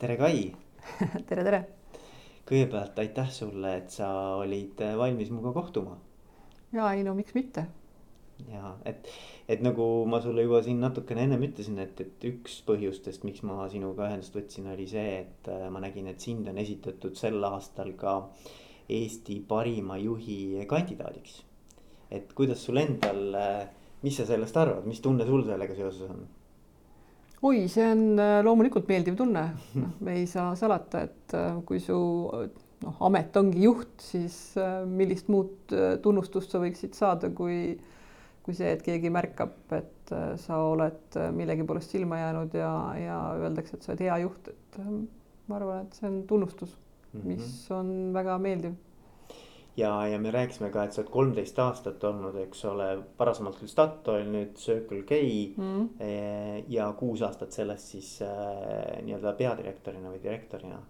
tere, Kai. tere, tere. kõigepealt aitäh sulle, et sa olid valmis minuga kohtuma. ja ei no miks mitte. ja et, et nagu ma sulle juba siin natukene ennem ütlesin, et, et üks põhjustest, miks ma sinuga ühendust võtsin, oli see, et äh, ma nägin, et sind on esitatud sel aastal ka Eesti parima juhi kandidaadiks. et kuidas sul endal, äh, mis sa sellest arvad, mis tunne sul sellega seoses on? Oi, see on äh, loomulikult meeldiv tunne, noh, me ei saa salata, et äh, kui su noh, amet ongi juht, siis äh, millist muud tunnustust sa võiksid saada, kui kui see, et keegi märkab, et sa oled millegi poolest silma jäänud ja, ja öeldakse, et sa oled hea juht, et ma arvan, et see on tunnustus, mis mhm. on väga meeldiv ja, ja me rääkisime ka, et sa oled kolmteist aastat olnud, eks ole, varasemalt küll Statoil, nüüd Circle K. Mm.. ja kuus aastat sellest siis äh, nii-öelda peadirektorina või direktorina.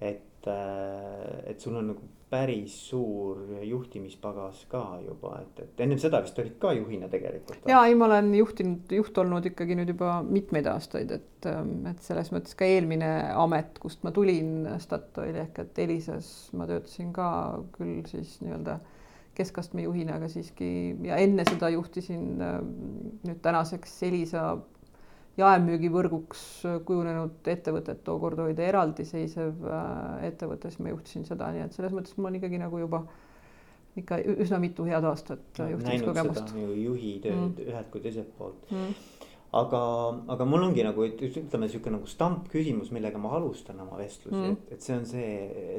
et äh,, et sul on nagu päris suur juhtimispagas ka juba, et, et ennem seda vist olid ka juhina tegelikult. ja ei, ma olen juhtinud, juht olnud ikkagi nüüd juba mitmeid aastaid, et, ähm, et selles mõttes ka eelmine amet, kust ma tulin Statoili ehk et Elisas ma töötasin ka küll siis nii-öelda keskastme juhina, aga siiski ja enne seda juhtisin ähm, nüüd tänaseks Elisa jaemüügivõrguks kujunenud ettevõtet, tookord ta eraldiseisev äh, ettevõte, siis ma juhtisin seda, nii et selles mõttes mul on ikkagi nagu juba ikka üsna mitu head aastat juhtimiskogemust. juhi tööd mm. ühelt kui teiselt poolt mm. aga, aga mul ongi nagu, et ütleme sihuke nagu stampküsimus, millega ma alustan oma vestlusi mm., et, et see on see,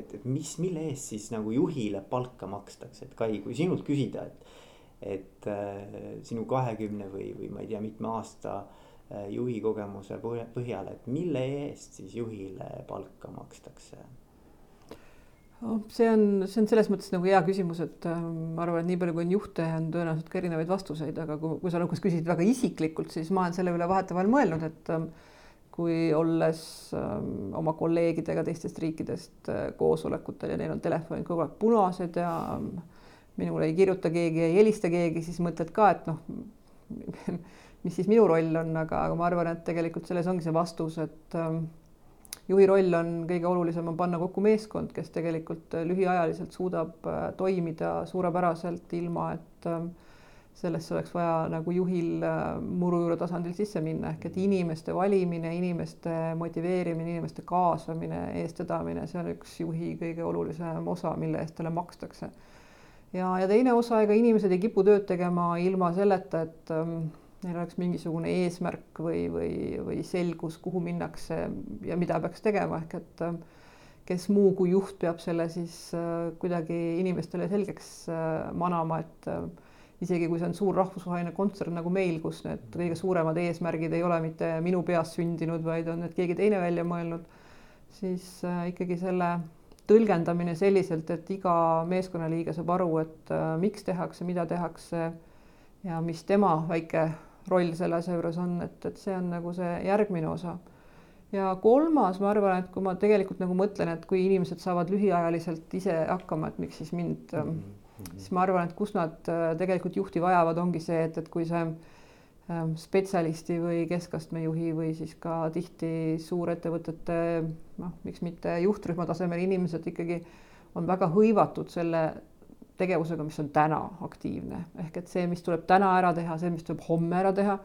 et, et mis, mille eest siis nagu juhile palka makstakse, et Kai, kui sinult küsida, et et äh, sinu kahekümne või, või ma ei tea, mitme aasta Äh, juhi kogemuse põhjal, et mille eest siis juhile palka makstakse? see on, see on selles mõttes nagu hea küsimus, et äh, ma arvan, et nii palju kui on juhte, on tõenäoliselt ka erinevaid vastuseid, aga kui, kui sa lõpuks küsisid väga isiklikult, siis ma olen selle üle vahetevahel mõelnud, et äh, kui olles oma kolleegidega teistest riikidest koosolekutel ja neil on telefonid kogu aeg punased ja minule ei kirjuta keegi, ei helista keegi, siis mõtled ka, et noh mis siis minu roll on, aga, aga ma arvan, et tegelikult selles ongi see vastus, et ähm, juhi roll on kõige olulisem on panna kokku meeskond, kes tegelikult äh, lühiajaliselt suudab äh, toimida suurepäraselt, ilma et ähm, sellesse oleks vaja nagu juhil äh, murujuure tasandil sisse minna, ehk et inimeste valimine, inimeste motiveerimine, inimeste kaasamine, eestvedamine, see on üks juhi kõige olulisem osa, mille eest talle makstakse. ja, ja teine osa, ega inimesed ei kipu tööd tegema ilma selleta, et ähm, neil oleks mingisugune eesmärk või, või, või selgus, kuhu minnakse ja mida peaks tegema, ehk et äh, kes muu kui juht peab selle siis äh, kuidagi inimestele selgeks äh, manama, et isegi kui see on suur rahvusvaheline kontsern nagu meil, kus need kõige suuremad eesmärgid ei ole mitte minu peas sündinud, vaid on need keegi teine välja mõelnud, siis ikkagi selle tõlgendamine selliselt, et iga meeskonnaliige saab aru, et miks tehakse, mida tehakse ja mis tema väike roll selle asja juures on, et, et see on nagu see järgmine osa. ja kolmas, ma arvan, et kui ma tegelikult nagu mõtlen, et kui inimesed saavad lühiajaliselt ise hakkama, et miks siis mind mm, -hmm. siis ma arvan, et kus nad äh, tegelikult juhti vajavad, ongi see, et, et kui see ähm, spetsialisti või keskastme juhi või siis ka tihti suurettevõtete noh, miks mitte juhtrühma tasemel inimesed ikkagi on väga hõivatud selle tegevusega, mis on täna aktiivne, ehk et see, mis tuleb täna ära teha, see, mis tuleb homme ära teha,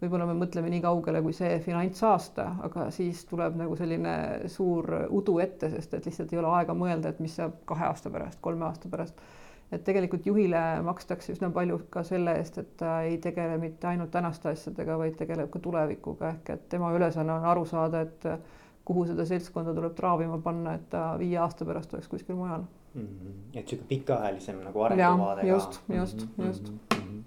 võib-olla me mõtleme nii kaugele kui see finantsaasta, aga siis tuleb nagu selline suur udu ette, sest et lihtsalt ei ole aega mõelda, et mis saab kahe aasta pärast, kolme aasta pärast. et tegelikult juhile makstakse üsna palju ka selle eest, et ta ei tegele mitte ainult tänaste asjadega, vaid tegeleb ka tulevikuga, ehk et tema ülesanne on aru saada, et kuhu seda seltskonda tuleb traavima panna, et ta viie aasta pärast oleks kuskil mujal mm. -hmm. et sihuke pikaajalisem nagu arenguvaade. just, just mm, -hmm. just mm. -hmm.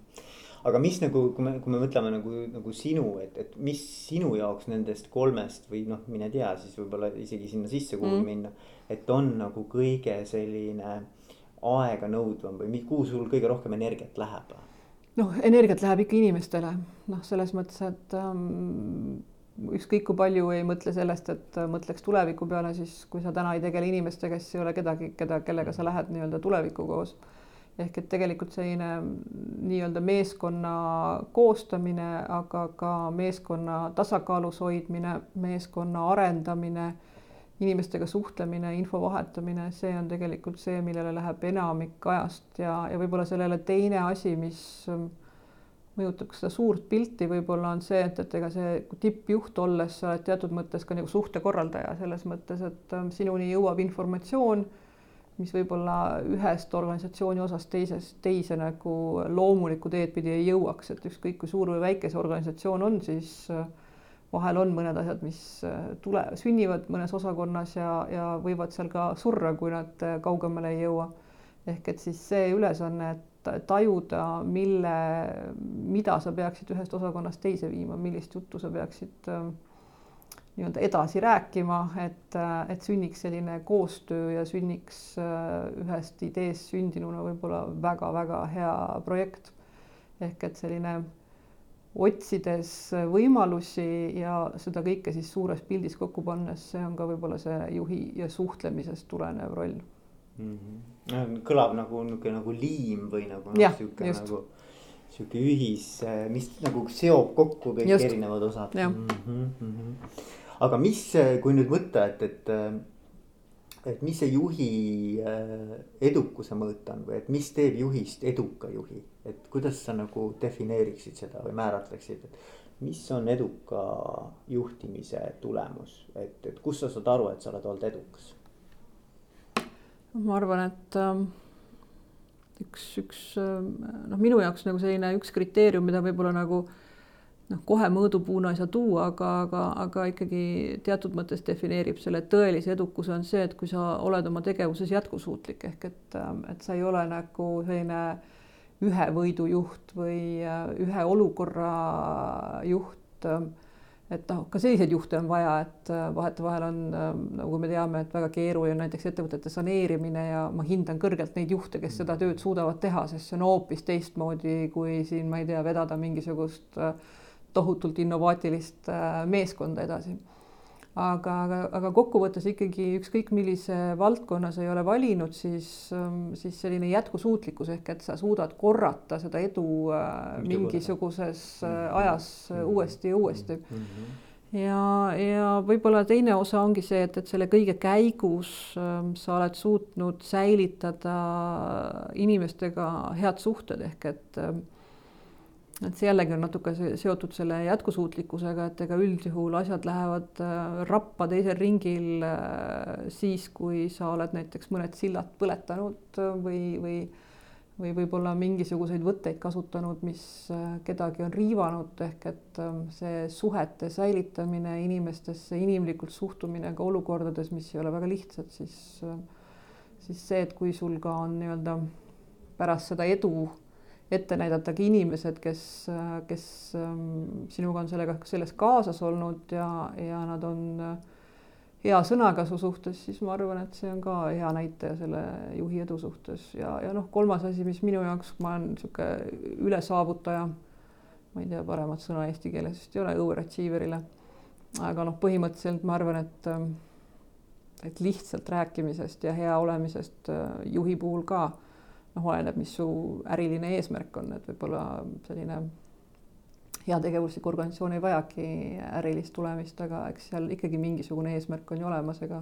aga mis nagu, kui me, kui me mõtleme nagu, nagu sinu, et, et mis sinu jaoks nendest kolmest või noh, mine tea, siis võib-olla isegi sinna sisse kuhugi mm -hmm. minna. et on nagu kõige selline aeganõudvam või kuhu sul kõige rohkem energiat läheb? noh, energiat läheb ikka inimestele, noh, selles mõttes, et ähm, ükskõik kui palju ei mõtle sellest, et mõtleks tuleviku peale, siis kui sa täna ei tegele inimestega, siis ei ole kedagi, keda, kellega sa lähed nii-öelda tulevikku koos. ehk et tegelikult selline nii-öelda meeskonna koostamine, aga ka meeskonna tasakaalus hoidmine, meeskonna arendamine inimestega suhtlemine, info vahetamine, see on tegelikult see, millele läheb enamik ajast ja, ja võib-olla sellele teine asi, mis mõjutab seda suurt pilti, võib-olla on see, et, et ega see tippjuht olles sa oled teatud mõttes ka nagu suhtekorraldaja selles mõttes, et ähm, sinuni jõuab informatsioon, mis võib-olla ühest organisatsiooni osast teisest teise nagu loomulikku teed pidi ei jõuaks, et ükskõik kui suur või väike see organisatsioon on, siis äh, vahel on mõned asjad, mis äh, tule, sünnivad mõnes osakonnas ja, ja võivad seal ka surra, kui nad äh, kaugemale ei jõua. ehk et siis see ülesanne, et tajuda, mille, mida sa peaksid ühest osakonnast teise viima, millist juttu sa peaksid äh, nii-öelda edasi rääkima, et, äh, et sünniks selline koostöö ja sünniks äh, ühest ideest sündinuna võib-olla väga-väga hea projekt. ehk et selline otsides võimalusi ja seda kõike siis suures pildis kokku pannes, see on ka võib-olla see juhi ja suhtlemisest tulenev roll mm. -hmm. kõlab nagu niisugune nagu liim või nagu noh, niisugune nagu sihuke ühis, mis nagu seob kokku kõik just. erinevad osad. Mm -hmm, mm -hmm. aga mis, kui nüüd võtta, et, et et mis see juhi edukuse mõõt on või et mis teeb juhist eduka juhi, et kuidas sa nagu defineeriksid seda või määratleksid, et mis on eduka juhtimise tulemus, et, et kust sa saad aru, et sa oled olnud edukas? Ma arvan, et ähm, üks, üks ähm, noh, minu jaoks nagu selline üks kriteerium, mida võib-olla nagu äh, noh, kohe mõõdupuuna ei saa tuua, aga, aga, aga ikkagi teatud mõttes defineerib selle tõelise edukuse on see, et kui sa oled oma tegevuses jätkusuutlik ehk et, et sa ei ole nagu selline ühe võidu juht või ühe olukorra juht. Et noh, ka selliseid juhte on vaja, et vahetevahel on, nagu me teame, et väga keeruline näiteks ettevõtete saneerimine ja ma hindan kõrgelt neid juhte, kes seda tööd suudavad teha, sest see on hoopis teistmoodi kui siin, ma ei tea, vedada mingisugust äh, tohutult innovaatilist äh, meeskonda edasi. Aga, aga, aga kokkuvõttes ikkagi ükskõik millise valdkonna sa ei ole valinud, siis, ähm, siis selline jätkusuutlikkus ehk et sa suudad korrata seda edu äh, mingisuguses äh, mm-hmm. ajas mm-hmm. uuesti ja uuesti mm. -hmm ja, ja võib-olla teine osa ongi see, et, et selle kõige käigus ähm, sa oled suutnud säilitada inimestega head suhted ehk et ähm, et see jällegi on natuke seotud selle jätkusuutlikkusega, et ega üldjuhul asjad lähevad äh, rappa teisel ringil äh, siis, kui sa oled näiteks mõned sillad põletanud äh, või, või või võib-olla mingisuguseid võtteid kasutanud, mis kedagi on riivanud, ehk et see suhete säilitamine inimestesse, inimlikult suhtumine ka olukordades, mis ei ole väga lihtsad, siis siis see, et kui sul ka on nii-öelda pärast seda edu ette näidatagi inimesed, kes, kes ähm, sinuga on sellega, selles kaasas olnud ja, ja nad on äh, hea sõnaga su suhtes, siis ma arvan, et see on ka hea näitaja selle juhi edu suhtes ja, ja noh, kolmas asi, mis minu jaoks, ma olen niisugune ülesaavutaja, ma ei tea paremat sõna eesti keeles vist ei ole, overachiever'ile. aga noh, põhimõtteliselt ma arvan, et ähm, et lihtsalt rääkimisest ja hea olemisest äh, juhi puhul ka noh, oleneb, mis su äriline eesmärk on, et võib-olla selline heategevuslik organisatsioon ei vajagi ärilist tulemist, aga eks seal ikkagi mingisugune eesmärk on ju olemas, ega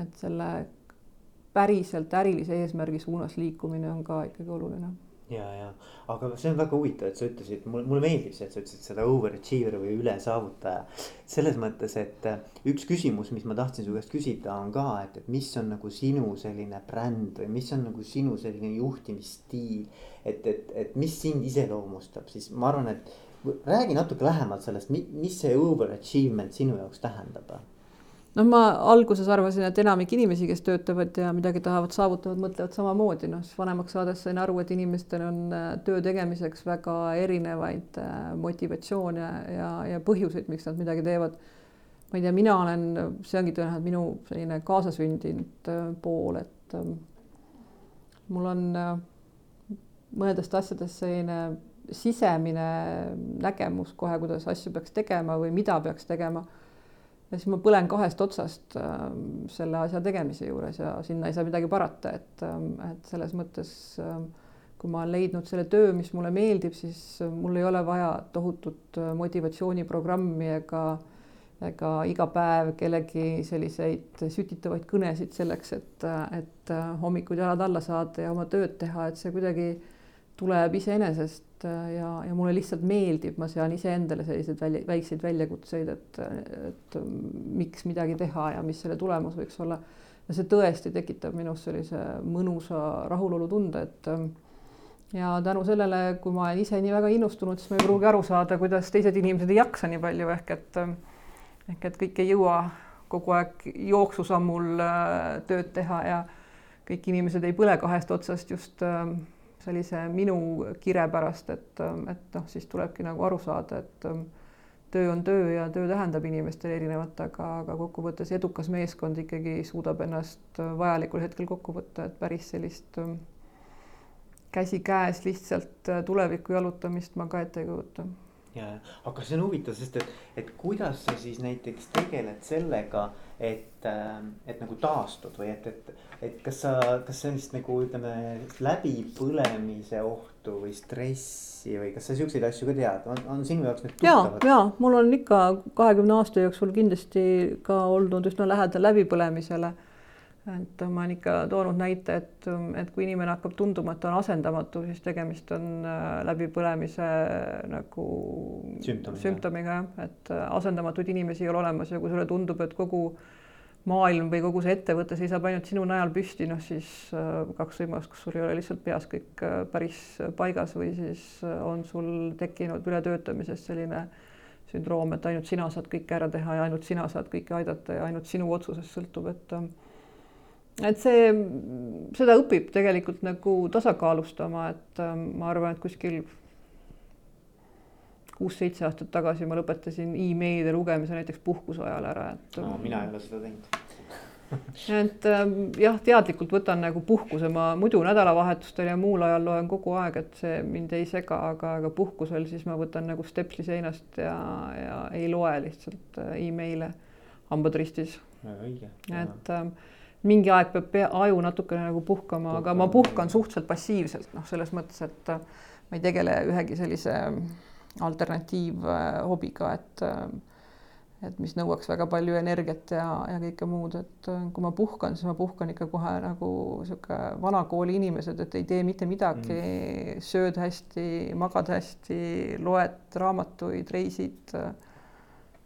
et selle päriselt ärilise eesmärgi suunas liikumine on ka ikkagi oluline ja, ja aga see on väga huvitav, et sa ütlesid, mulle, mulle meeldib see, et sa ütlesid seda overachiever või ülesaavutaja. selles mõttes, et äh, üks küsimus, mis ma tahtsin su käest küsida, on ka, et, et mis on nagu sinu selline bränd või mis on nagu sinu selline juhtimisstiil. et, et, et mis sind iseloomustab, siis ma arvan, et räägi natuke lähemalt sellest, mis see overachievement sinu jaoks tähendab noh, ma alguses arvasin, et enamik inimesi, kes töötavad ja midagi tahavad saavutavad, mõtlevad samamoodi, noh siis vanemaks saades sain aru, et inimestel on äh, töö tegemiseks väga erinevaid äh, motivatsioone ja, ja põhjuseid, miks nad midagi teevad. ma ei tea, mina olen, see ongi tõenäoliselt minu selline kaasasündinud äh, pool, et ähm, mul on mõnedest asjadest selline sisemine nägemus kohe, kuidas asju peaks tegema või mida peaks tegema ja siis ma põlen kahest otsast äh, selle asja tegemise juures ja sinna ei saa midagi parata, et, ähm, et selles mõttes äh, kui ma olen leidnud selle töö, mis mulle meeldib, siis mul ei ole vaja tohutut äh, motivatsiooniprogrammi ega ega iga päev kellegi selliseid sütitavaid kõnesid selleks, et, et hommikuti jalad alla saada ja oma tööd teha, et see kuidagi tuleb iseenesest ja, ja mulle lihtsalt meeldib, ma sean iseendale selliseid välja, väikseid väljakutseid, et, et miks midagi teha ja mis selle tulemus võiks olla. ja see tõesti tekitab minus sellise mõnusa rahulolutunde, et ja tänu sellele, kui ma olen ise nii väga innustunud, siis ma ei pruugi aru saada, kuidas teised inimesed ei jaksa nii palju, ehk et ehk et kõik ei jõua kogu aeg jooksusammul äh, tööd teha ja kõik inimesed ei põle kahest otsast just äh, sellise minu kire pärast, et, äh, et noh, siis tulebki nagu aru saada, et töö on töö ja töö tähendab inimestele erinevat, aga, aga kokkuvõttes edukas meeskond ikkagi suudab ennast vajalikul hetkel kokku võtta, et päris sellist käsikäes lihtsalt äh, tulevikku jalutamist ma ka ette ei kujuta. Ja, aga see on huvitav, sest et, et kuidas sa siis näiteks tegeled sellega, et, ähm, et nagu taastud või et, et, et kas sa, kas sellist nagu ütleme läbipõlemise ohtu või stressi või kas sa siukseid asju ka tead, on, on sinu jaoks need tuttavad? ja, ja mul on ikka kahekümne aasta jooksul kindlasti ka olnud üsna lähedal läbipõlemisele et ma olen ikka toonud näite, et, et kui inimene hakkab tunduma, et ta on asendamatu, siis tegemist on äh, läbipõlemise nagu sümptomiga, sümptomiga, et äh, asendamatuid inimesi ei ole olemas ja kui sulle tundub, et kogu maailm või kogu see ettevõte seisab ainult sinu najal püsti, noh siis äh, kaks võimalust, kas sul ei ole lihtsalt peas kõik päris paigas või siis on sul tekkinud ületöötamises selline sündroom, et ainult sina saad kõike ära teha ja ainult sina saad kõike aidata ja ainult sinu otsusest sõltub, et et see, seda õpib tegelikult nagu tasakaalustama, et ähm, ma arvan, et kuskil kuus-seitse aastat tagasi ma lõpetasin emailide lugemise näiteks puhkuse ajal ära, et no,. mina ei ole seda teinud et ähm, jah, teadlikult võtan nagu puhkuse, ma muidu nädalavahetustel ja muul ajal loen kogu aeg, et see mind ei sega, aga, aga puhkusel siis ma võtan nagu stepsli seinast ja, ja ei loe lihtsalt äh, email'e hambad ristis. õige. et ähm, mingi aeg peab pea, aju natukene nagu puhkama, aga ma puhkan suhteliselt passiivselt, noh, selles mõttes, et äh, ma ei tegele ühegi sellise alternatiivhobiga, et äh, et mis nõuaks väga palju energiat ja, ja kõike muud, et äh, kui ma puhkan, siis ma puhkan ikka kohe nagu sihuke vanakooli inimesed, et ei tee mitte midagi mm., sööd hästi, magad hästi, loed raamatuid, reisid.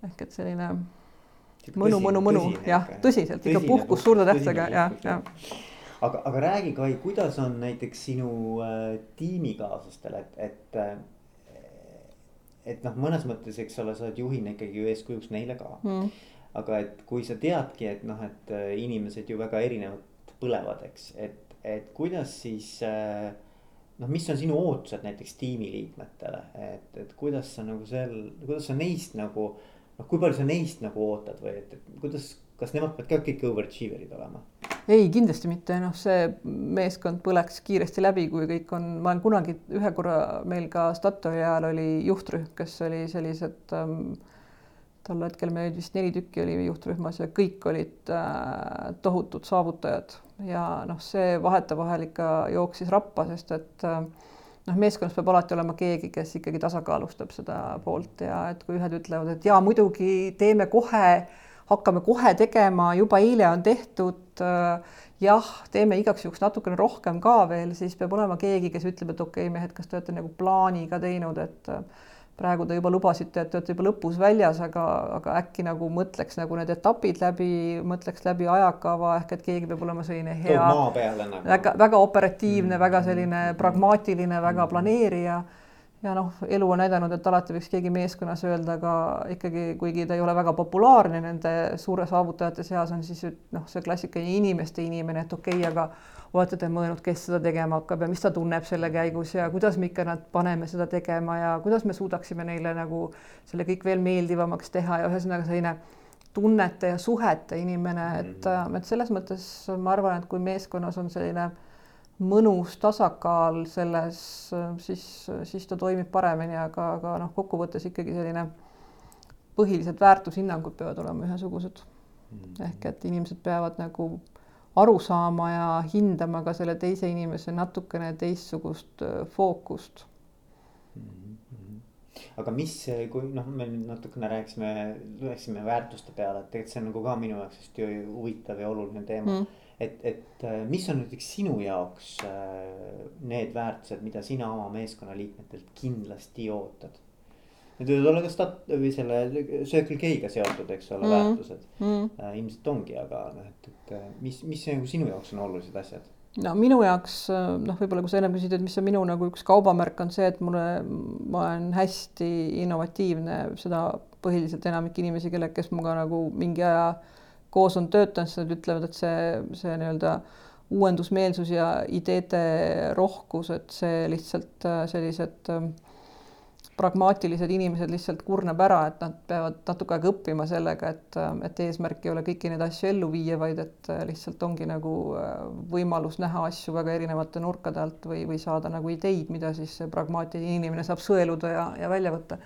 ehk et selline mõnu, mõnu, mõnu, jah, tõsiselt. Ikka puhkus suurde tähtsaga ja, ja. aga, aga räägi, Kai, kuidas on näiteks sinu äh, tiimikaaslastel, et, et äh, et noh, mõnes mõttes, eks ole, sa oled juhina ikkagi ju eeskujuks neile ka. Mm.. aga et kui sa teadki, et noh, et äh, inimesed ju väga erinevalt põlevad, eks, et, et kuidas siis äh, noh, mis on sinu ootused näiteks tiimiliikmetele, et, et kuidas sa nagu sel, kuidas sa neist nagu äh, noh, kui palju sa neist nagu ootad või et, et kuidas, kas nemad peavad ka kõik overachiever'id olema? ei, kindlasti mitte, noh, see meeskond põleks kiiresti läbi, kui kõik on, ma olen kunagi ühe korra meil ka Statoili ajal oli juhtrühm, kes oli sellised ähm, tol hetkel meil vist neli tükki oli juhtrühmas ja kõik olid äh, tohutud saavutajad ja noh, see vahetevahel ikka jooksis rappa, sest et äh, noh, meeskonnas peab alati olema keegi, kes ikkagi tasakaalustab seda poolt ja et kui ühed ütlevad, et jaa, muidugi teeme kohe, hakkame kohe tegema, juba eile on tehtud. jah, teeme igaks juhuks natukene rohkem ka veel, siis peab olema keegi, kes ütleb, et okei okay,, mehed, kas te olete nagu plaani ka teinud, et praegu te juba lubasite, et te olete juba lõpus väljas, aga, aga äkki nagu mõtleks nagu need etapid läbi, mõtleks läbi ajakava ehk et keegi peab olema selline hea, nagu. väga, väga operatiivne mm., väga selline pragmaatiline, väga planeerija. ja noh, elu on näidanud, et alati võiks keegi meeskonnas öelda ka ikkagi, kuigi ta ei ole väga populaarne nende suure saavutajate seas, on siis noh, see klassikaline inimeste inimene, et okei okay,, aga olete te mõelnud, kes seda tegema hakkab ja mis ta tunneb selle käigus ja kuidas me ikka nad paneme seda tegema ja kuidas me suudaksime neile nagu selle kõik veel meeldivamaks teha ja ühesõnaga selline tunnete ja suhete inimene, et, mhm. et selles mõttes ma arvan, et kui meeskonnas on selline mõnus tasakaal selles, siis, siis ta toimib paremini, aga, aga noh, kokkuvõttes ikkagi selline põhilised väärtushinnangud peavad olema ühesugused. Mhm. ehk et inimesed peavad nagu aru saama ja hindama ka selle teise inimese natukene teistsugust fookust mm. -hmm. aga mis, kui noh, me nüüd natukene rääkisime, läksime väärtuste peale, et tegelikult see on nagu ka minu jaoks hästi huvitav ja oluline teema mm.. et, et äh, mis on näiteks sinu jaoks äh, need väärtused, mida sina oma meeskonnaliikmetelt kindlasti ootad? Need võivad olla ka stat- või selle Circle K-ga seotud, eks ole mm., väärtused mm.. Äh, ilmselt ongi, aga noh, et, et mis, mis nagu sinu jaoks on olulised asjad? no minu jaoks noh, võib-olla kui sa ennem küsisid, et mis on minu nagu üks kaubamärk, on see, et mulle, ma olen hästi innovatiivne, seda põhiliselt enamik inimesi, kelle, kes minuga nagu mingi aja koos on töötanud, siis nad ütlevad, et see, see nii-öelda uuendusmeelsus ja ideede rohkus, et see lihtsalt sellised äh, pragmaatilised inimesed lihtsalt kurnab ära, et nad peavad natuke aega õppima sellega, et, et eesmärk ei ole kõiki neid asju ellu viia, vaid et lihtsalt ongi nagu äh, võimalus näha asju väga erinevate nurkade alt või, või saada nagu ideid, mida siis see pragmaatiline inimene saab sõeluda ja, ja välja võtta.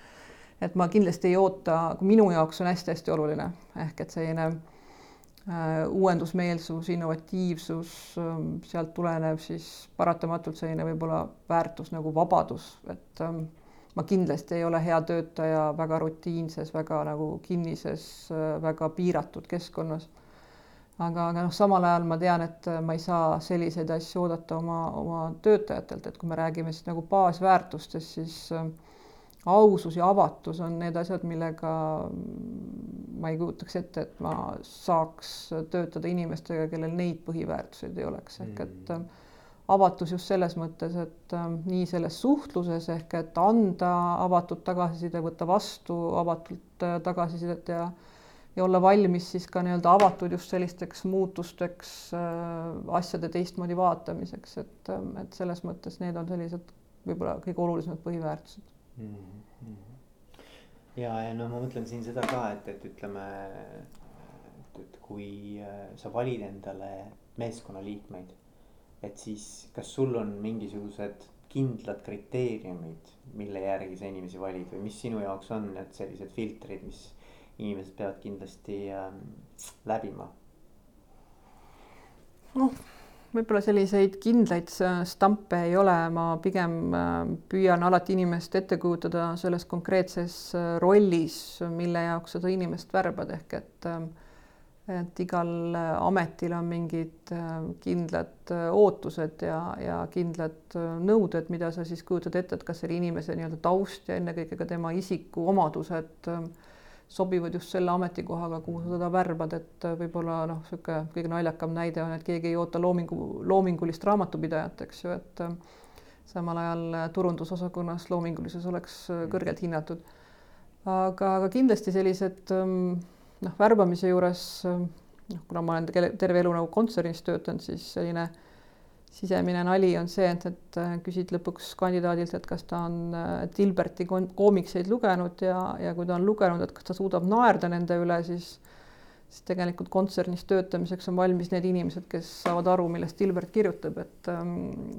et ma kindlasti ei oota, minu jaoks on hästi-hästi oluline ehk et selline äh, uuendusmeelsus, innovatiivsus, ähm, sealt tulenev siis paratamatult selline võib-olla väärtus nagu vabadus, et ähm, ma kindlasti ei ole hea töötaja väga rutiinses, väga nagu kinnises, väga piiratud keskkonnas. aga, aga noh, samal ajal ma tean, et ma ei saa selliseid asju oodata oma, oma töötajatelt, et kui me räägime siis nagu baasväärtustest, siis äh, ausus ja avatus on need asjad, millega ma ei kujutaks ette, et ma saaks töötada inimestega, kellel neid põhiväärtuseid ei oleks, ehk et mm avatus just selles mõttes, et äh, nii selles suhtluses ehk et anda avatud tagasiside, võtta vastu avatult äh, tagasisidet ja ja olla valmis siis ka nii-öelda avatud just sellisteks muutusteks äh,, asjade teistmoodi vaatamiseks, et äh,, et selles mõttes need on sellised võib-olla kõige olulisemad põhiväärtused mm. -hmm. ja, ja no ma mõtlen siin seda ka, et, et ütleme, et kui äh, sa valid endale meeskonnaliikmeid et siis kas sul on mingisugused kindlad kriteeriumid, mille järgi sa inimesi valid või mis sinu jaoks on need sellised filtrid, mis inimesed peavad kindlasti ähm, läbima? noh, võib-olla selliseid kindlaid stampe ei ole, ma pigem äh, püüan alati inimest ette kujutada selles konkreetses äh, rollis, mille jaoks seda inimest värbad, ehk et äh, et igal äh, ametil on mingid äh, kindlad äh, ootused ja, ja kindlad nõuded, mida sa siis kujutad ette, et kas selle inimese nii-öelda taust ja ennekõike ka tema isikuomadused sobivad just selle ametikohaga, kuhu sa teda värbad, et võib-olla noh, niisugune kõige naljakam näide on, et keegi ei oota loomingu, loomingulist raamatupidajat, eks ju, et samal ajal turundusosakonnas loomingulisus oleks kõrgelt hinnatud. aga, aga kindlasti sellised ähm, noh, värbamise juures noh, kuna ma olen terve elu nagu kontsernis töötanud, siis selline sisemine nali on see, et, et äh, küsid lõpuks kandidaadilt, et kas ta on Dilberti koomikseid lugenud ja, ja kui ta on lugenud, et kas ta suudab naerda nende üle, siis siis tegelikult kontsernis töötamiseks on valmis need inimesed, kes saavad aru, millest Dilbert kirjutab, et ähm,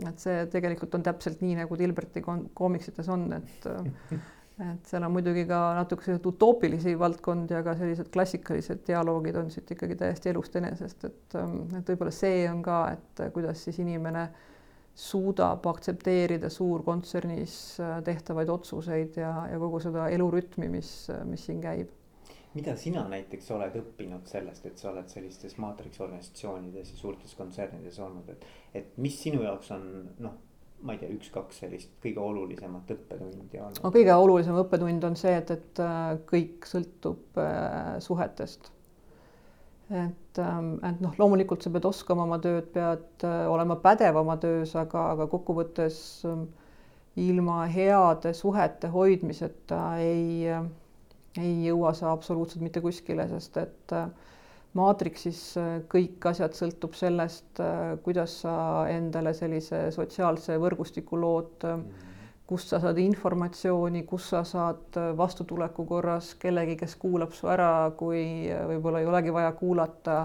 et see tegelikult on täpselt nii, nagu Dilberti koomiksites on, et äh, et seal on muidugi ka natuke selliseid utoopilisi valdkondi, aga sellised klassikalised dialoogid on siit ikkagi täiesti elust enesest, et, ähm, et võib-olla see on ka, et kuidas siis inimene suudab aktsepteerida suurkontsernis äh, tehtavaid otsuseid ja, ja kogu seda elurütmi, mis, mis siin käib. mida sina näiteks oled õppinud sellest, et sa oled sellistes maatriksorganisatsioonides ja suurtes kontsernides olnud, et, et mis sinu jaoks on noh ma ei tea, üks-kaks sellist kõige olulisemat õppetundi on? no kõige olulisem õppetund on see, et, et äh, kõik sõltub äh, suhetest. et, ähm, et noh, loomulikult sa pead oskama oma tööd, pead äh, olema pädev oma töös, aga, aga kokkuvõttes ähm, ilma heade suhete hoidmiseta ei, ei jõua sa absoluutselt mitte kuskile, sest et äh, maatriksis äh, kõik asjad sõltub sellest, äh, kuidas sa endale sellise sotsiaalse võrgustiku lood, äh, kust sa saad informatsiooni, kus sa saad vastutuleku korras kellegi, kes kuulab su ära, kui võib-olla ei olegi vaja kuulata,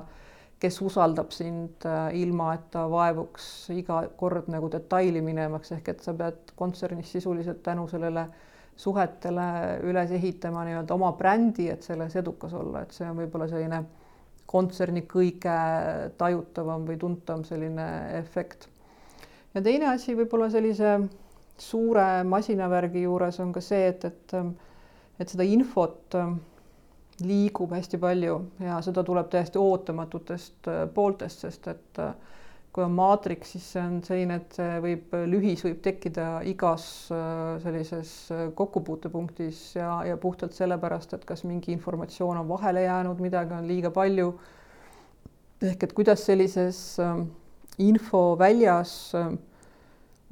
kes usaldab sind ilma, et ta vaevuks iga kord nagu detaili minemaks, ehk et sa pead kontsernis sisuliselt tänu sellele suhetele üles ehitama nii-öelda oma brändi, et selles edukas olla, et see on võib-olla selline kontserni kõige tajutavam või tuntavam selline efekt. ja teine asi võib-olla sellise suure masinavärgi juures on ka see, et, et, et seda infot liigub hästi palju ja seda tuleb täiesti ootamatutest pooltest, sest et äh, kui on maatriks, siis see on selline, et see võib, lühis võib tekkida igas äh, sellises äh, kokkupuutepunktis ja, ja puhtalt sellepärast, et kas mingi informatsioon on vahele jäänud, midagi on liiga palju. ehk et kuidas sellises äh, infoväljas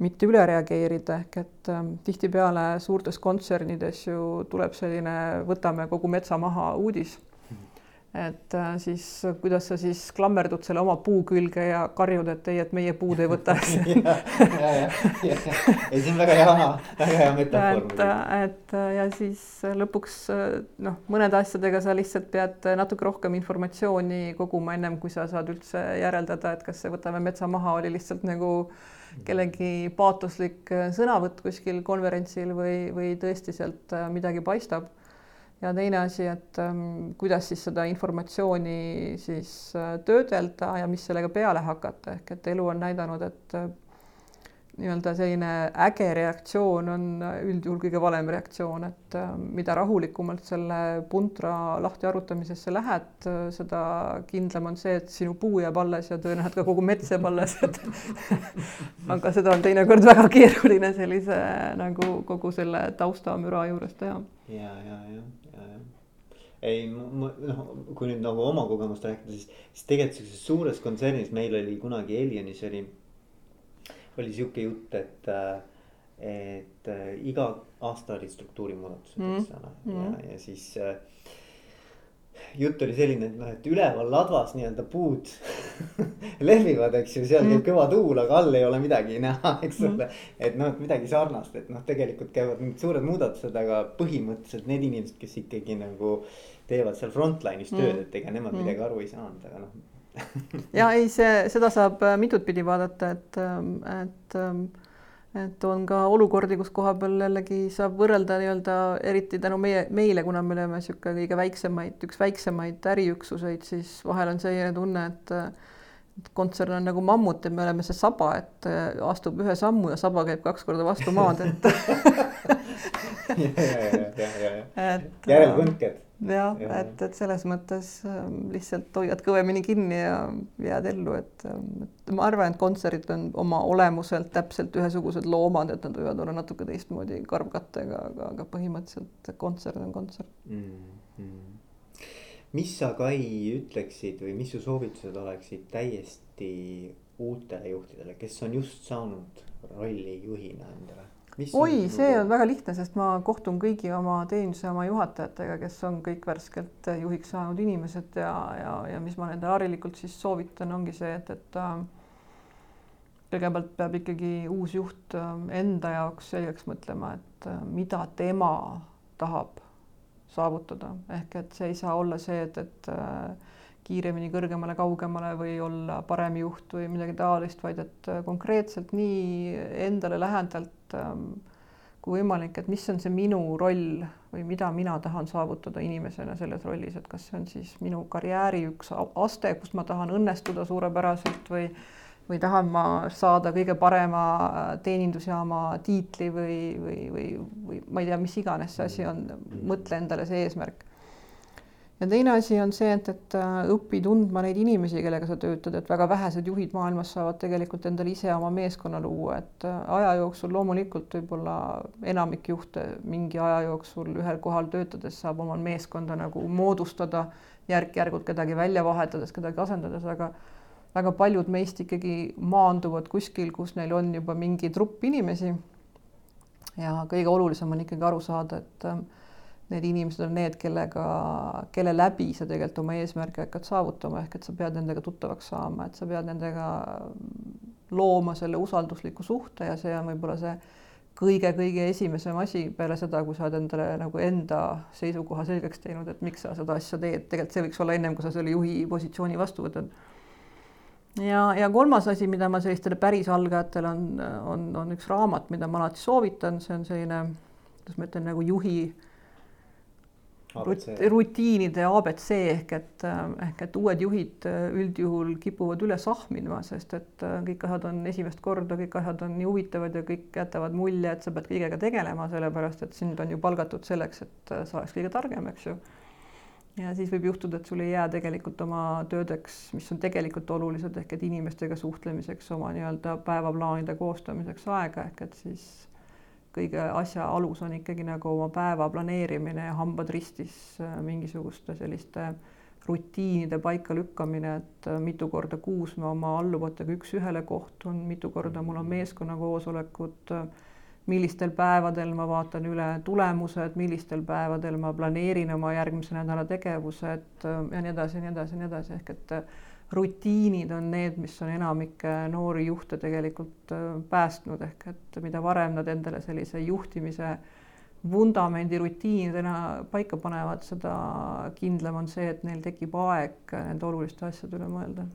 mitte üle reageerida, ehk et tihtipeale suurtes kontsernides ju tuleb selline võtame kogu metsa maha uudis et äh, siis kuidas sa siis klammerdud selle oma puu külge ja karjud, et ei, et meie puud ei võta ei, see on väga hea, väga hea metafoor. et, et ja siis lõpuks noh, mõnede asjadega sa lihtsalt pead natuke rohkem informatsiooni koguma ennem kui sa saad üldse järeldada, et kas see võtame metsa maha oli lihtsalt nagu kellegi paatoslik sõnavõtt kuskil konverentsil või, või tõesti sealt midagi paistab ja teine asi, et ähm, kuidas siis seda informatsiooni siis äh, töödelda ja mis sellega peale hakata, ehk et elu on näidanud, et äh, nii-öelda selline äge reaktsioon on üldjuhul kõige valem reaktsioon, et äh, mida rahulikumalt selle puntra lahti arutamisesse lähed, seda kindlam on see, et sinu puu jääb alles ja tõenäoliselt ka kogu mets jääb alles, et aga seda on teinekord väga keeruline sellise nagu kogu selle taustamüra juures teha. ja, ja, ja ei, noh, kui nüüd nagu oma kogemust rääkida, siis, siis tegelikult sihukeses suures kontsernis meil oli kunagi Alienis oli, oli sihuke jutt, et, et iga aasta olid struktuurimuudatused mm., eks ole, ja, mm. ja siis äh, jutt oli selline, et noh, et üleval ladvas nii-öelda puud lehvivad, eks ju, seal käib mm. kõva tuul, aga all ei ole midagi näha, eks mm. ole mm.. et noh, midagi sarnast, et noh, tegelikult käivad mingid suured muudatused, aga põhimõtteliselt need inimesed, kes ikkagi nagu teevad seal frontline'is tööd mm., et ega nemad mm. midagi aru ei saanud, aga noh ja ei, see, seda saab mitut pidi vaadata, et, et et on ka olukordi, kus koha peal jällegi saab võrrelda nii-öelda eriti tänu meie, meile, kuna me oleme niisugune kõige väiksemaid, üks väiksemaid äriüksuseid, siis vahel on selline tunne, et et kontsern on nagu mammut ja me oleme see saba, et astub ühe sammu ja saba käib kaks korda vastu maad, et järelkõnked jah ja., et, et selles mõttes ähm, lihtsalt hoiad kõvemini kinni ja jääd ellu, ähm, et ma arvan, et kontserdid on oma olemuselt täpselt ühesugused loomad, et nad võivad olla natuke teistmoodi karvkattega, aga, aga põhimõtteliselt kontsert on kontsert mm. -hmm. mis sa, Kai, ütleksid või mis su soovitused oleksid täiesti uutele juhtidele, kes on just saanud rolli juhina endale? Oi, see on väga lihtne, sest ma kohtun kõigi oma teeninduse oma juhatajatega, kes on kõik värskelt juhiks saanud inimesed ja, ja, ja mis ma nendele harilikult siis soovitan, ongi see, et, et äh, kõigepealt peab ikkagi uus juht äh, enda jaoks selgeks mõtlema, et äh, mida tema tahab saavutada, ehk et see ei saa olla see, et, et kiiremini kõrgemale, kaugemale või olla parem juht või midagi taolist, vaid et konkreetselt nii endale lähedalt Ähm, kui võimalik, et mis on see minu roll või mida mina tahan saavutada inimesena selles rollis, et kas see on siis minu karjääri üks aste, kus ma tahan õnnestuda suurepäraselt või või tahan ma saada kõige parema äh, teenindusjaama tiitli või, või, või, või ma ei tea, mis iganes see asi on, mõtle endale see eesmärk ja teine asi on see, et, et äh, õpi tundma neid inimesi, kellega sa töötad, et väga vähesed juhid maailmas saavad tegelikult endale ise oma meeskonna luua, et äh, aja jooksul loomulikult võib-olla enamik juhte mingi aja jooksul ühel kohal töötades saab oma meeskonda nagu moodustada järk-järgult kedagi välja vahetades, kedagi asendades, aga väga paljud meist ikkagi maanduvad kuskil, kus neil on juba mingi trupp inimesi. ja kõige olulisem on ikkagi aru saada, et äh, need inimesed on need, kellega, kelle läbi sa tegelikult oma eesmärke hakkad saavutama, ehk et sa pead nendega tuttavaks saama, et sa pead nendega looma selle usaldusliku suhte ja see on võib-olla see kõige-kõige esimesem asi peale seda, kui sa oled endale nagu enda seisukoha selgeks teinud, et miks sa seda asja teed, tegelikult see võiks olla ennem, kui sa selle juhi positsiooni vastu võtad. ja, ja kolmas asi, mida ma sellistele päris algajatele on, on, on üks raamat, mida ma alati soovitan, see on selline, kuidas ma ütlen, nagu juhi rutiinide abc ehk et ehk et uued juhid üldjuhul kipuvad üle sahmima, sest et kõik asjad on esimest korda, kõik asjad on nii huvitavad ja kõik jätavad mulje, et sa pead kõigega tegelema, sellepärast et sind on ju palgatud selleks, et sa oleks kõige targem, eks ju. ja siis võib juhtuda, et sul ei jää tegelikult oma töödeks, mis on tegelikult olulised, ehk et inimestega suhtlemiseks, oma nii-öelda päevaplaanide koostamiseks aega, ehk et siis kõige asja alus on ikkagi nagu oma päeva planeerimine ja hambad ristis äh, mingisuguste selliste rutiinide paikalükkamine, et äh, mitu korda kuus ma oma alluvatega üks-ühele kohtun, mitu korda mul on meeskonnakoosolekud, millistel päevadel ma vaatan üle tulemused, millistel päevadel ma planeerin oma järgmise nädala tegevused äh, ja nii edasi ja nii edasi ja nii edasi, ehk et rutiinid on need, mis on enamikke noori juhte tegelikult äh, päästnud, ehk et mida varem nad endale sellise juhtimise vundamendi rutiinidena paika panevad, seda kindlam on see, et neil tekib aeg nende oluliste asjade üle mõelda.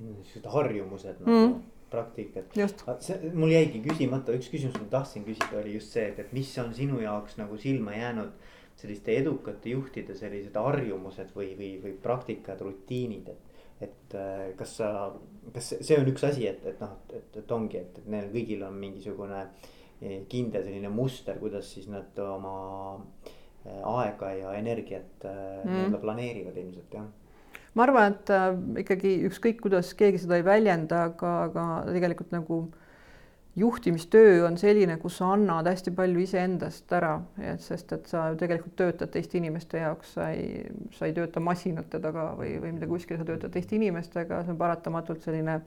niisugused harjumused nagu mm. praktikad. see, mul jäigi küsimata, üks küsimus, ma tahtsin küsida, oli just see, et, et mis on sinu jaoks nagu silma jäänud selliste edukate juhtide sellised harjumused või, või, või praktikad, rutiinid, et et äh, kas sa, kas see on üks asi, et, et noh, et, et ongi, et, et neil kõigil on mingisugune eh, kindel selline muster, kuidas siis nad oma eh, aega ja energiat eh, mm. nii-öelda planeerivad ilmselt jah ma arvan, et äh, ikkagi ükskõik, kuidas keegi seda ei väljenda, aga, aga tegelikult nagu äh, juhtimistöö on selline, kus sa annad hästi palju iseendast ära, et sest et sa ju tegelikult töötad teiste inimeste jaoks, sa ei, sa ei tööta masinate taga või, või mida kuskil, sa töötad teiste inimestega, see on paratamatult selline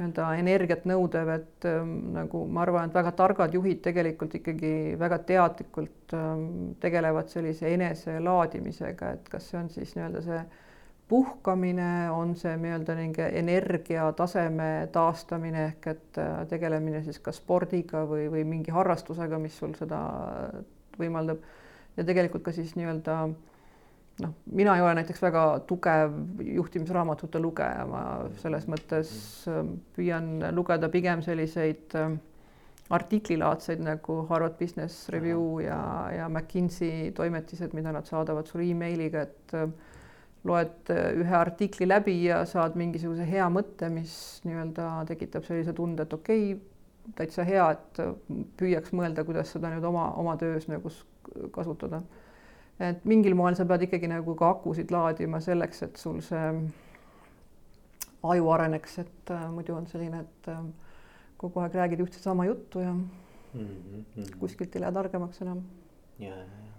nii-öelda energiat nõudev, et ähm, nagu ma arvan, et väga targad juhid tegelikult ikkagi väga teadlikult ähm, tegelevad sellise eneselaadimisega, et kas see on siis nii-öelda see puhkamine, on see nii-öelda mingi energiataseme taastamine ehk et äh, tegelemine siis kas spordiga või, või mingi harrastusega, mis sul seda võimaldab. ja tegelikult ka siis nii-öelda noh, mina ei ole näiteks väga tugev juhtimisraamatute lugeja, ma selles mõttes äh, püüan lugeda pigem selliseid äh, artiklilaadseid nagu Harvard Business Review ja, ja McKinsey toimetised, mida nad saadavad sulle emailiga, et loed äh, ühe artikli läbi ja saad mingisuguse hea mõtte, mis nii-öelda tekitab sellise tunde, et okei okay,, täitsa hea, et äh, püüaks mõelda, kuidas seda nüüd oma, oma töös nagu kasutada. et mingil moel sa pead ikkagi nagu ka akusid laadima selleks, et sul see aju areneks, et äh, muidu on selline, et äh, kogu aeg räägid ühte sama juttu ja mm -hmm. kuskilt ei lähe targemaks enam. ja, ja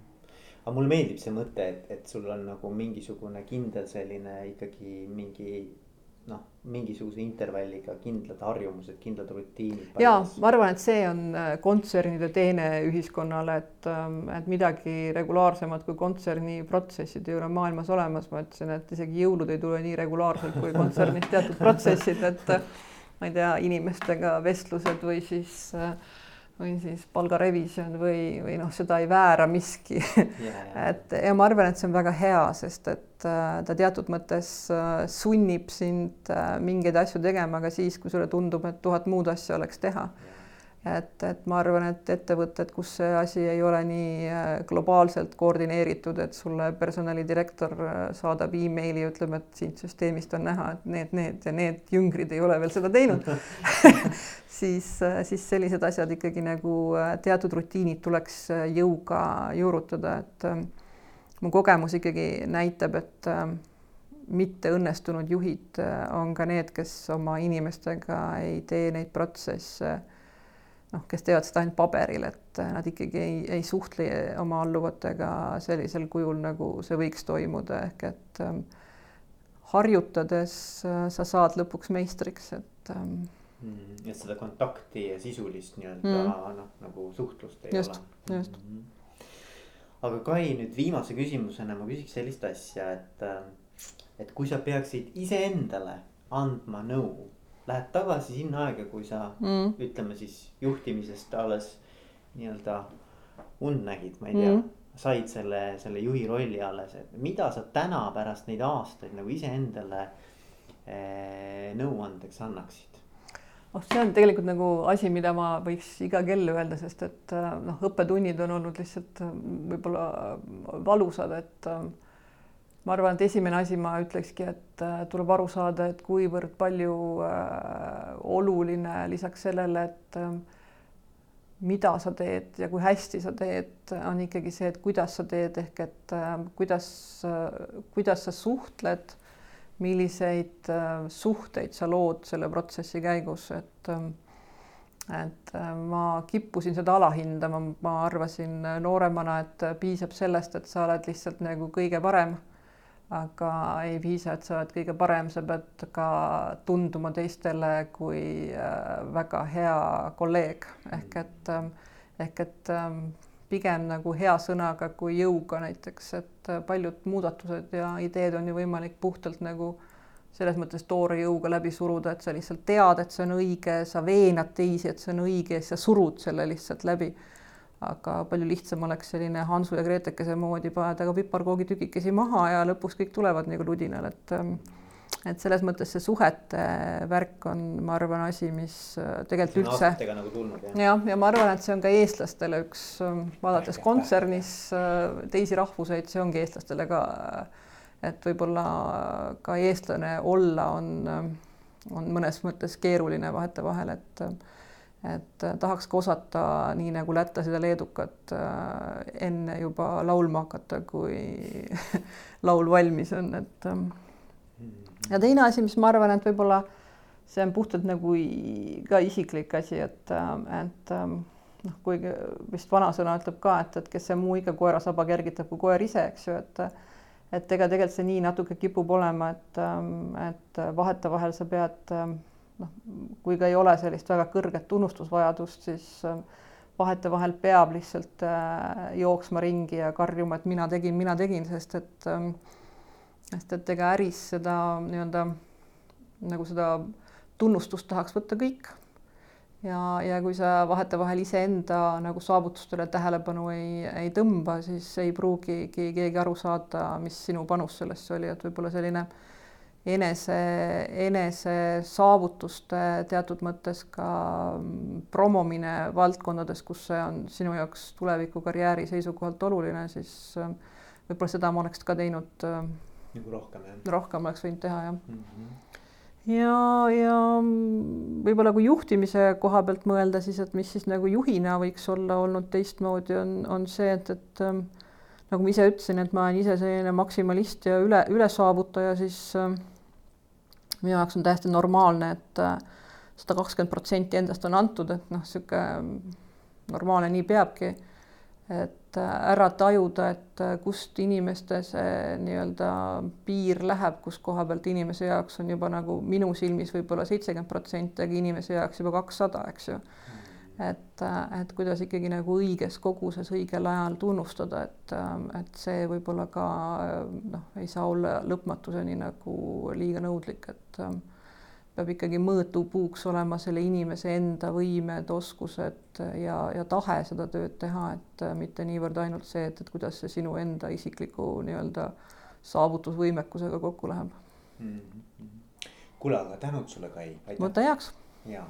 aga mulle meeldib see mõte, et, et sul on nagu mingisugune kindel selline ikkagi mingi noh, mingisuguse intervalliga kindlad harjumused, kindlad rutiinid. ja ma arvan, et see on äh, kontsernide teene ühiskonnale, et, ähm, et midagi regulaarsemat kui kontserni protsessid ei ole maailmas olemas, ma ütlesin, et isegi jõulud ei tule nii regulaarselt kui kontsernis teatud protsessid, et äh, ma ei tea, inimestega vestlused või siis äh, või siis palgarevisjon või, või noh, seda ei väära miski. Yeah. et ja ma arvan, et see on väga hea, sest et äh, ta teatud mõttes äh, sunnib sind äh, mingeid asju tegema ka siis, kui sulle tundub, et tuhat muud asja oleks teha. Yeah et, et ma arvan, et ettevõtted, kus see asi ei ole nii äh, globaalselt koordineeritud, et sulle personalidirektor äh, saadab emaili ja ütleb, et siit süsteemist on näha, et need, need ja need jüngrid ei ole veel seda teinud siis, äh, siis sellised asjad ikkagi nagu teatud rutiinid tuleks jõuga juurutada, et mu kogemus ikkagi näitab, et mitteõnnestunud juhid on ka need, kes oma inimestega ei tee neid protsesse noh, kes teevad seda ainult paberil, et nad ikkagi ei, ei suhtle oma alluvatega sellisel kujul, nagu see võiks toimuda, ehk et ähm, harjutades äh, sa saad lõpuks meistriks, et ähm, mm,. et seda kontakti ja sisulist nii-öelda mm. noh, nagu suhtlust ei just, ole. just mm. -hmm. aga Kai, nüüd viimase küsimusena ma küsiks sellist asja, et, äh, et kui sa peaksid iseendale andma nõu lähed tagasi sinna aega, kui sa mm. ütleme siis juhtimisest alles nii-öelda und nägid, ma ei tea mm. said selle, selle juhi rolli alles, et mida sa täna pärast neid aastaid nagu iseendale eh, nõuandeks annaksid? oh, see on tegelikult nagu asi, mida ma võiks iga kell öelda, sest et äh, noh, õppetunnid on olnud lihtsalt äh, võib-olla valusad, et äh, ma arvan, et esimene asi ma ütlekski, et tuleb aru saada, et kuivõrd palju äh, oluline lisaks sellele, et äh, mida sa teed ja kui hästi sa teed, on ikkagi see, et kuidas sa teed, ehk et äh, kuidas äh,, kuidas sa suhtled milliseid äh, suhteid sa lood selle protsessi käigus, et ähm, et äh, ma kippusin seda alahindama, ma arvasin nooremana, et piisab sellest, et sa oled lihtsalt nagu kõige parem. Aga ei piisa, et sa oled kõige parem, sa pead ka tunduma teistele kui äh, väga hea kolleeg ehk et ehk et ähm, pigem nagu hea sõnaga kui jõuga näiteks, et äh, paljud muudatused ja ideed on ju võimalik puhtalt nagu selles mõttes toore jõuga läbi suruda, et sa lihtsalt tead, et see on õige, sa veenad teisi, et see on õige sa surud selle lihtsalt läbi. Aga palju lihtsam oleks selline Hansu ja Gretekese moodi paneda ka piparkoogitükikesi maha ja lõpuks kõik tulevad nagu ludinal, et ähm, et selles mõttes see suhete värk on, ma arvan, asi, mis äh, tegelikult üldse. nagu jah. jah, ja ma arvan, et see on ka eestlastele üks, ähm, vaadates kontsernis äh, teisi rahvuseid, see ongi eestlastele ka, äh, et võib-olla ka eestlane olla on, on mõnes mõttes keeruline vahetevahel, et et tahaks ka osata, nii nagu lätlased ja leedukad enne juba laulma hakata, kui laul valmis on, et ähm, ja teine asi, mis ma arvan, et võib-olla see on puhtalt nagu ka isiklik asi, et, et noh, kuigi vist vanasõna ütleb ka, et, et kes see muu ikka koera saba kergitab kui koer ise, eks ju, et et ega tegelikult see nii natuke kipub olema, et, et vahetevahel sa pead noh, kui ka ei ole sellist väga kõrget tunnustusvajadust, siis vahetevahel peab lihtsalt jooksma ringi ja karjuma, et mina tegin, mina tegin, sest et sest et ega äris seda nii-öelda nagu seda tunnustust tahaks võtta kõik. ja, ja kui sa vahetevahel iseenda nagu saavutustele tähelepanu ei, ei tõmba, siis ei pruugigi keegi aru saada, mis sinu panus sellesse oli, et võib-olla selline enese, enese saavutuste teatud mõttes ka promomine valdkondades, kus see on sinu jaoks tuleviku karjääri seisukohalt oluline, siis võib-olla seda ma oleks ka teinud nagu rohkem jah? rohkem oleks võinud teha jah mm. -hmm. ja, ja võib-olla kui juhtimise koha pealt mõelda, siis et mis siis nagu juhina võiks olla olnud teistmoodi, on, on see, et, et ähm, nagu ma ise ütlesin, et ma olen ise selline maksimalist ja üle, ülesaavutaja, siis äh, minu jaoks on täiesti normaalne, et äh, sada kakskümmend protsenti endast on antud, et noh, niisugune normaalne, nii peabki et äh, ära tajuda, et äh, kust inimeste see nii-öelda piir läheb, kus koha pealt inimese jaoks on juba nagu minu silmis võib-olla seitsekümmend protsenti, aga inimese jaoks juba kakssada, eks ju. Et, et kuidas ikkagi nagu õiges koguses õigel ajal tunnustada, et, et see võib-olla ka noh, ei saa olla lõpmatuseni nagu liiga nõudlik, et peab ikkagi mõõdupuuks olema selle inimese enda võimed, oskused ja, ja tahe seda tööd teha, et mitte niivõrd ainult see, et, et kuidas see sinu enda isikliku nii-öelda saavutusvõimekusega kokku läheb mm -hmm.. kuule, aga tänud sulle, Kai. võta heaks. ja